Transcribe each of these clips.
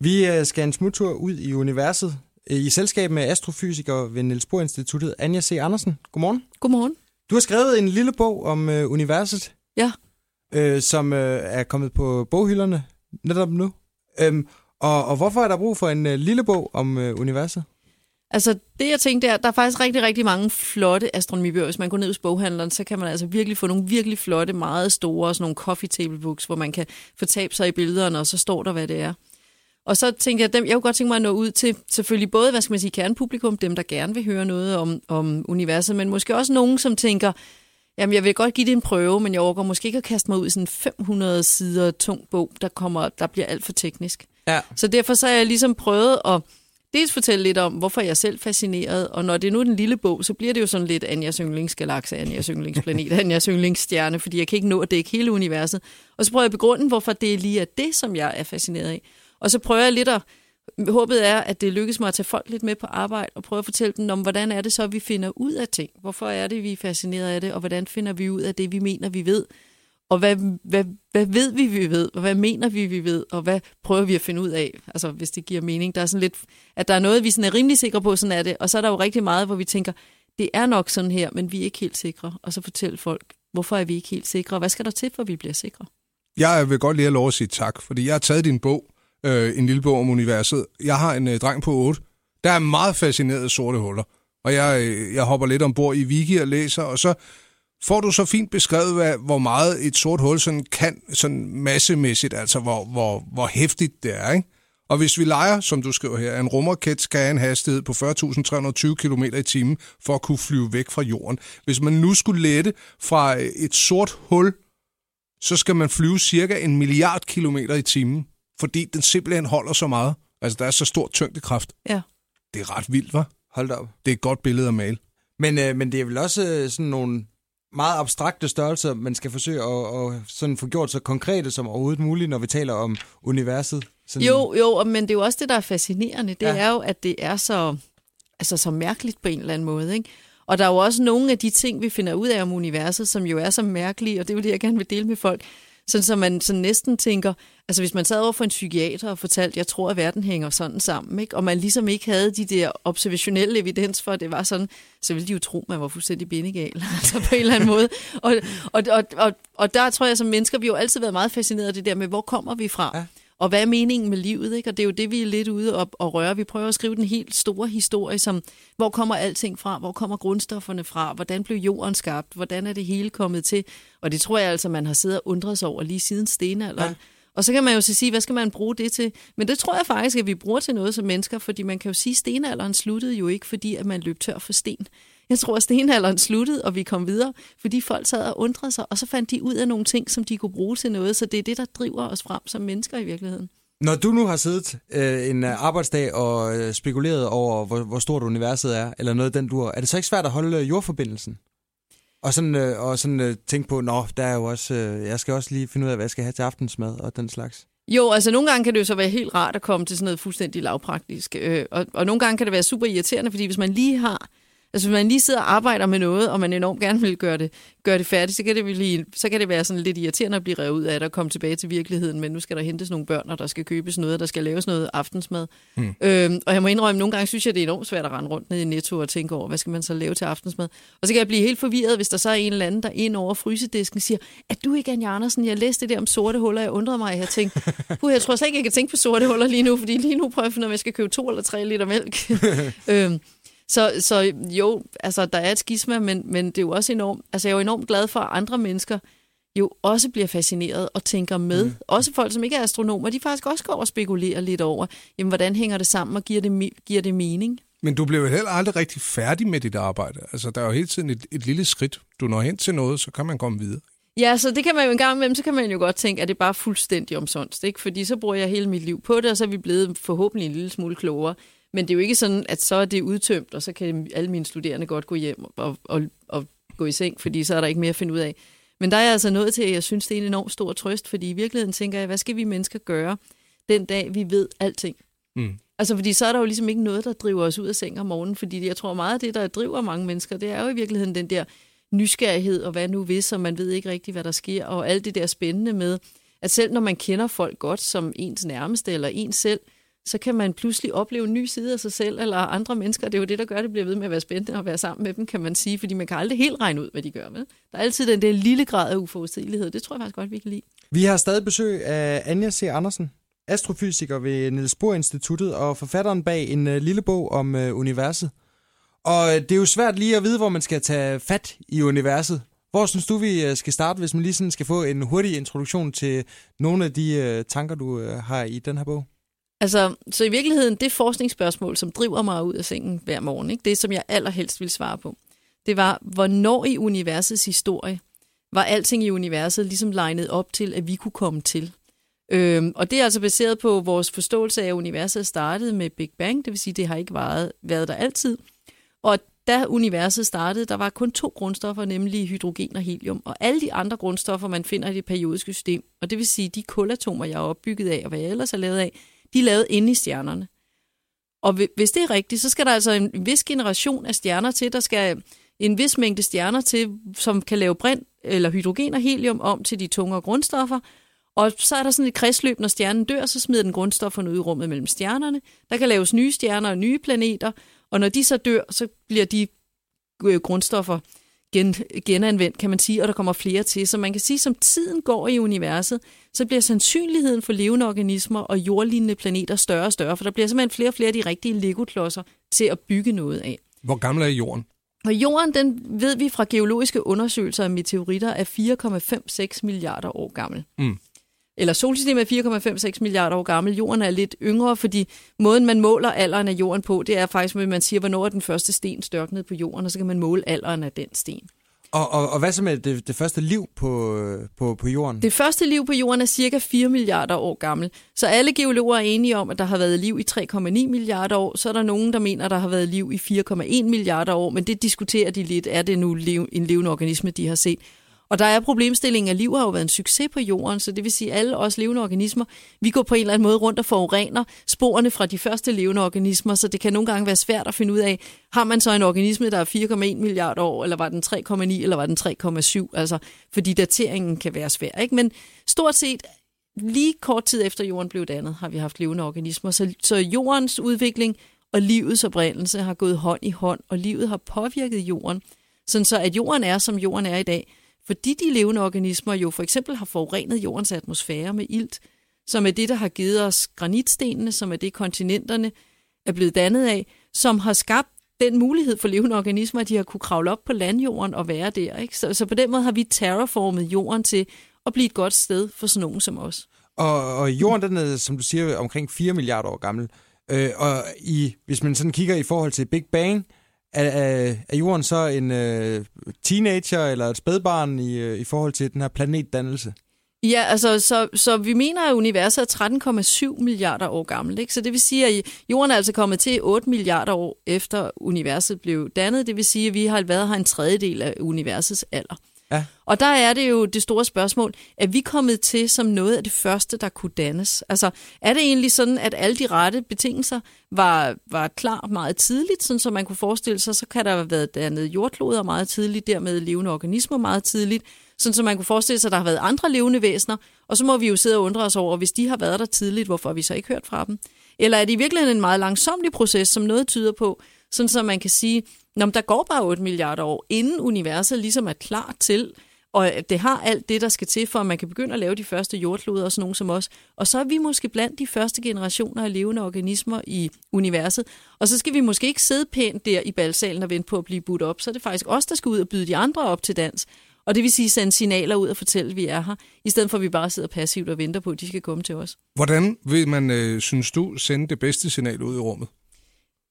Vi øh, skal en smuttur ud i universet øh, i selskab med astrofysiker ved Niels Bohr Instituttet, Anja C. Andersen. Godmorgen. Godmorgen. Du har skrevet en lille bog om øh, universet, Ja. øh, som øh, er kommet på boghylderne netop nu. Øhm, og, og hvorfor er der brug for en øh, lille bog om øh, universet? Altså det jeg tænkte er, der er faktisk rigtig, rigtig mange flotte astronomibøger. Hvis man går ned hos boghandleren, så kan man altså virkelig få nogle virkelig flotte, meget store, sådan nogle coffee table books, hvor man kan fortabe sig i billederne, og så står der, hvad det er. Og så tænkte jeg, dem, jeg kunne godt tænke mig at nå ud til selvfølgelig både, hvad skal man sige, kernepublikum, dem der gerne vil høre noget om, om universet, men måske også nogen, som tænker, jamen jeg vil godt give det en prøve, men jeg overgår måske ikke at kaste mig ud i sådan en 500 sider tung bog, der, kommer, der bliver alt for teknisk. Ja. Så derfor så har jeg ligesom prøvet at dels fortælle lidt om, hvorfor jeg er selv fascineret, og når det er nu den lille bog, så bliver det jo sådan lidt Anjas yndlingsgalakse, Anjas yndlingsplanet, Anjas yndlingsstjerne, fordi jeg kan ikke nå at dække hele universet. Og så prøver jeg at begrunde, hvorfor det lige er det, som jeg er fascineret af. Og så prøver jeg lidt at Håbet er, at det lykkes mig at tage folk lidt med på arbejde og prøve at fortælle dem om, hvordan er det så, at vi finder ud af ting. Hvorfor er det, vi er fascineret af det, og hvordan finder vi ud af det, vi mener, vi ved. Og hvad, hvad, hvad ved vi, vi ved, og hvad mener vi, vi ved, og hvad prøver vi at finde ud af, altså hvis det giver mening. Der er sådan lidt, at der er noget, vi sådan er rimelig sikre på, sådan er det, og så er der jo rigtig meget, hvor vi tænker, det er nok sådan her, men vi er ikke helt sikre. Og så fortælle folk, hvorfor er vi ikke helt sikre, og hvad skal der til, for at vi bliver sikre? Jeg vil godt lige have lov at sige tak, fordi jeg har taget din bog, øh, en lille bog om universet. Jeg har en øh, dreng på 8, der er meget fascineret af sorte huller. Og jeg, øh, jeg hopper lidt ombord i Wiki og læser, og så får du så fint beskrevet, hvad, hvor meget et sort hul sådan kan, sådan massemæssigt, altså hvor, hvor, hvor hæftigt det er, ikke? Og hvis vi leger, som du skriver her, en rumraket skal have en hastighed på 40.320 km i timen for at kunne flyve væk fra jorden. Hvis man nu skulle lette fra øh, et sort hul, så skal man flyve cirka en milliard kilometer i timen, fordi den simpelthen holder så meget. Altså, der er så stor tyngdekraft. Ja. Det er ret vildt, var. Hold da op. Det er et godt billede at male. Men, øh, men det er vel også øh, sådan nogle meget abstrakte størrelser, man skal forsøge at, at sådan få gjort så konkrete som overhovedet muligt, når vi taler om universet. Sådan, Jo, jo, men det er jo også det, der er fascinerende. Det ja. er jo, at det er så, altså, så mærkeligt på en eller anden måde. Ikke? Og der er jo også nogle af de ting, vi finder ud af om universet, som jo er så mærkelige, og det er jo det, jeg gerne vil dele med folk. Sådan, så man så næsten tænker, altså hvis man sad over for en psykiater og fortalte, jeg tror, at verden hænger sådan sammen, ikke? og man ligesom ikke havde de der observationelle evidens for, at det var sådan, så ville de jo tro, at man var fuldstændig bindegal, altså på en eller anden måde. Og, og, og, og, og der tror jeg, som mennesker, vi har jo altid været meget fascineret af det der med, hvor kommer vi fra? Ja. Og hvad er meningen med livet? Ikke? Og det er jo det, vi er lidt ude og, og røre. Vi prøver at skrive den helt store historie, som hvor kommer alting fra? Hvor kommer grundstofferne fra? Hvordan blev jorden skabt? Hvordan er det hele kommet til? Og det tror jeg altså, man har siddet og undret sig over lige siden stenalderen. Ja. Og så kan man jo så sige, hvad skal man bruge det til? Men det tror jeg faktisk, at vi bruger til noget som mennesker, fordi man kan jo sige, at stenalderen sluttede jo ikke, fordi at man løb tør for sten. Jeg tror, at stenalderen sluttede, og vi kom videre, fordi folk sad og undrede sig, og så fandt de ud af nogle ting, som de kunne bruge til noget. Så det er det, der driver os frem som mennesker i virkeligheden. Når du nu har siddet øh, en øh, arbejdsdag og øh, spekuleret over, hvor, hvor stort universet er, eller noget af den du er det så ikke svært at holde øh, jordforbindelsen? Og sådan, øh, og sådan øh, tænke på, nå, der er jo også, øh, jeg skal også lige finde ud af, hvad jeg skal have til aftensmad og den slags. Jo, altså nogle gange kan det jo så være helt rart at komme til sådan noget fuldstændig lavpraktisk. Øh, og, og nogle gange kan det være super irriterende, fordi hvis man lige har, altså hvis man lige sidder og arbejder med noget, og man enormt gerne vil gøre det, gøre det færdigt, så kan det, blive, så kan det være sådan lidt irriterende at blive revet ud af det og komme tilbage til virkeligheden, men nu skal der hentes nogle børn, og der skal købes noget, og der skal laves noget aftensmad. Mm. Øhm, og jeg må indrømme, nogle gange synes jeg, det er enormt svært at rende rundt ned i Netto og tænke over, hvad skal man så lave til aftensmad. Og så kan jeg blive helt forvirret, hvis der så er en eller anden, der ind over frysedisken siger, er du ikke Anja Andersen? Jeg læste det der om sorte huller, jeg undrede mig, jeg tænkte, Puh, jeg tror slet ikke, jeg kan tænke på sorte huller lige nu, fordi lige nu prøver jeg at finde om jeg skal købe to eller tre liter mælk. øhm, så, så jo, altså der er et skisma, men, men det er jo også enormt, altså jeg er jo enormt glad for, at andre mennesker jo også bliver fascineret og tænker med. Mm. Også folk, som ikke er astronomer, de faktisk også går og spekulerer lidt over, jamen, hvordan hænger det sammen, og giver det, giver det mening? Men du blev jo heller aldrig rigtig færdig med dit arbejde. Altså, der er jo hele tiden et, et lille skridt. Du når hen til noget, så kan man komme videre. Ja, så det kan man jo en gang imellem, så kan man jo godt tænke, at det er bare fuldstændig omsonst, ikke? Fordi så bruger jeg hele mit liv på det, og så er vi blevet forhåbentlig en lille smule klogere. Men det er jo ikke sådan, at så er det udtømt, og så kan alle mine studerende godt gå hjem og, og, og gå i seng, fordi så er der ikke mere at finde ud af. Men der er jeg altså nået til, at jeg synes, det er en enorm stor trøst, fordi i virkeligheden tænker jeg, hvad skal vi mennesker gøre den dag, vi ved alting? Mm. Altså, fordi så er der jo ligesom ikke noget, der driver os ud af seng om morgenen, fordi jeg tror meget af det, der driver mange mennesker, det er jo i virkeligheden den der nysgerrighed, og hvad nu hvis, og man ved ikke rigtigt, hvad der sker, og alt det der spændende med, at selv når man kender folk godt som ens nærmeste eller ens selv, så kan man pludselig opleve en ny side af sig selv eller andre mennesker. Det er jo det, der gør, at det bliver ved med at være spændende at være sammen med dem, kan man sige, fordi man kan aldrig helt regne ud, hvad de gør. Med. Der er altid den der lille grad af uforudsigelighed. Det tror jeg faktisk godt, vi kan lide. Vi har stadig besøg af Anja C. Andersen, astrofysiker ved Niels Bohr Instituttet og forfatteren bag en øh, lille bog om øh, universet. Og øh, det er jo svært lige at vide, hvor man skal tage fat i universet. Hvor synes du, vi skal starte, hvis man lige sådan skal få en hurtig introduktion til nogle af de tanker, du har i den her bog? Altså, så i virkeligheden, det forskningsspørgsmål, som driver mig ud af sengen hver morgen, ikke? det som jeg allerhelst vil svare på, det var, hvornår i universets historie var alting i universet ligesom legnet op til, at vi kunne komme til. Øhm, og det er altså baseret på vores forståelse af, at universet startede med Big Bang, det vil sige, det har ikke været, været der altid. Og da universet startede, der var kun to grundstoffer, nemlig hydrogen og helium. Og alle de andre grundstoffer, man finder i det periodiske system, og det vil sige, de kulatomer, jeg er opbygget af, og hvad jeg ellers er lavet af, de er lavet inde i stjernerne. Og hvis det er rigtigt, så skal der altså en vis generation af stjerner til, der skal en vis mængde stjerner til, som kan lave brint eller hydrogen og helium om til de tungere grundstoffer, og så er der sådan et kredsløb, når stjernen dør, så smider den grundstofferne ud i rummet mellem stjernerne. Der kan laves nye stjerner og nye planeter, og når de så dør, så bliver de øh, grundstoffer gen, genanvendt, kan man sige, og der kommer flere til. Så man kan sige, som tiden går i universet, så bliver sandsynligheden for levende organismer og jordlignende planeter større og større, for der bliver simpelthen flere og flere af de rigtige legoklodser til at bygge noget af. Hvor gammel er jorden? Og jorden, den ved vi fra geologiske undersøgelser af meteoritter, er 4,56 milliarder år gammel. Mm eller solsystemet er 4,56 milliarder år gammel. Jorden er lidt yngre, fordi måden, man måler alderen af jorden på, det er faktisk, at man siger, hvornår er den første sten størknet på jorden, og så kan man måle alderen af den sten. Og, og, og hvad så med det, det første liv på, på, på jorden? Det første liv på jorden er cirka 4 milliarder år gammel. Så alle geologer er enige om, at der har været liv i 3,9 milliarder år. Så er der nogen, der mener, at der har været liv i 4,1 milliarder år, men det diskuterer de lidt. Er det nu en levende organisme, de har set? Og der er problemstillingen, at liv har jo været en succes på jorden, så det vil sige, at alle os levende organismer, vi går på en eller anden måde rundt og forurener sporene fra de første levende organismer, så det kan nogle gange være svært at finde ud af, har man så en organisme, der er 4,1 milliarder år, eller var den 3,9, eller var den 3,7, altså, fordi dateringen kan være svær. Ikke? Men stort set lige kort tid efter jorden blev dannet, har vi haft levende organismer, så, så jordens udvikling og livets oprindelse har gået hånd i hånd, og livet har påvirket jorden, sådan så at jorden er, som jorden er i dag, fordi de levende organismer jo for eksempel har forurenet jordens atmosfære med ilt, som er det, der har givet os granitstenene, som er det, kontinenterne er blevet dannet af, som har skabt den mulighed for levende organismer, at de har kunne kravle op på landjorden og være der. Ikke? Så, så på den måde har vi terraformet jorden til at blive et godt sted for sådan nogen som os. Og, og jorden, den er, som du siger, omkring 4 milliarder år gammel. Øh, og i, hvis man sådan kigger i forhold til Big Bang, er, er, er jorden så en øh, teenager eller et spædbarn i, øh, i forhold til den her planetdannelse? Ja, altså, så, så vi mener, at universet er 13,7 milliarder år gammelt. Ikke? Så det vil sige, at jorden er altså kommet til 8 milliarder år efter universet blev dannet. Det vil sige, at vi har været her en tredjedel af universets alder. Ja. Og der er det jo det store spørgsmål, er vi kommet til som noget af det første, der kunne dannes? Altså, er det egentlig sådan, at alle de rette betingelser var, var klar meget tidligt, sådan som man kunne forestille sig, så kan der have været dannet jordkloder meget tidligt, dermed levende organismer meget tidligt, sådan som man kunne forestille sig, at der har været andre levende væsener, og så må vi jo sidde og undre os over, hvis de har været der tidligt, hvorfor har vi så ikke hørt fra dem? Eller er det i virkeligheden en meget langsomlig proces, som noget tyder på, sådan så man kan sige, Nå, der går bare 8 milliarder år, inden universet ligesom er klar til, og det har alt det, der skal til, for at man kan begynde at lave de første jordkloder og sådan nogen som os. Og så er vi måske blandt de første generationer af levende organismer i universet. Og så skal vi måske ikke sidde pænt der i balsalen og vente på at blive budt op. Så er det faktisk os, der skal ud og byde de andre op til dans. Og det vil sige sende signaler ud og fortælle, at vi er her, i stedet for at vi bare sidder passivt og venter på, at de skal komme til os. Hvordan vil man, øh, synes du, sende det bedste signal ud i rummet?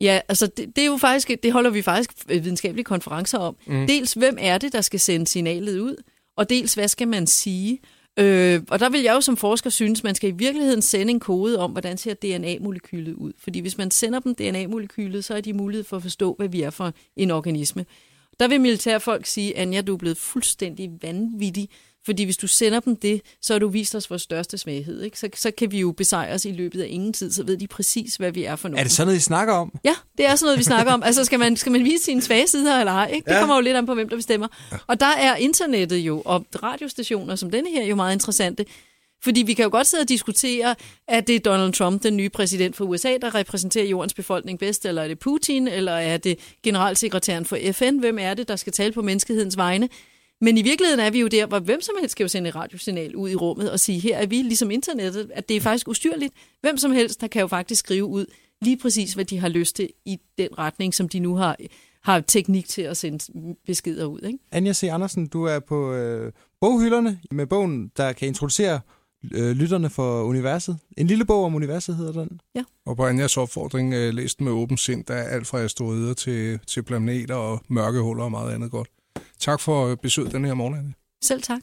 Ja, altså det, det er jo faktisk, det holder vi faktisk videnskabelige konferencer om. Mm. Dels, hvem er det, der skal sende signalet ud, og dels, hvad skal man sige? Øh, og der vil jeg jo som forsker synes, man skal i virkeligheden sende en kode om, hvordan ser DNA-molekylet ud. Fordi hvis man sender dem DNA-molekylet, så er de mulighed for at forstå, hvad vi er for en organisme. Der vil militærfolk sige, Anja, du er blevet fuldstændig vanvittig, fordi hvis du sender dem det, så har du vist os vores største svaghed. Ikke? Så, så kan vi jo besejre os i løbet af ingen tid, så ved de præcis, hvad vi er for noget. Er det sådan noget, I snakker om? Ja, det er sådan noget, vi snakker om. Altså, skal man, skal man vise sine svage sider eller ej? Ikke? Det ja. kommer jo lidt an på, hvem der bestemmer. Og der er internettet jo, og radiostationer som denne her, jo meget interessante. Fordi vi kan jo godt sidde og diskutere, at det er Donald Trump, den nye præsident for USA, der repræsenterer jordens befolkning bedst, eller er det Putin, eller er det generalsekretæren for FN? Hvem er det, der skal tale på menneskehedens vegne? Men i virkeligheden er vi jo der, hvor hvem som helst skal jo sende et radiosignal ud i rummet og sige, her er vi ligesom internettet, at det er faktisk ustyrligt. Hvem som helst, der kan jo faktisk skrive ud lige præcis, hvad de har lyst til i den retning, som de nu har, har teknik til at sende beskeder ud. Ikke? Anja C. Andersen, du er på øh, boghylderne med bogen, der kan introducere øh, lytterne for universet. En lille bog om universet hedder den. Ja. Og på Anjas opfordring øh, læst med åben sind, der er alt fra asteroider til, til planeter og mørke huller og meget andet godt. Tak for besøget den her morgen, Anja. Selv tak.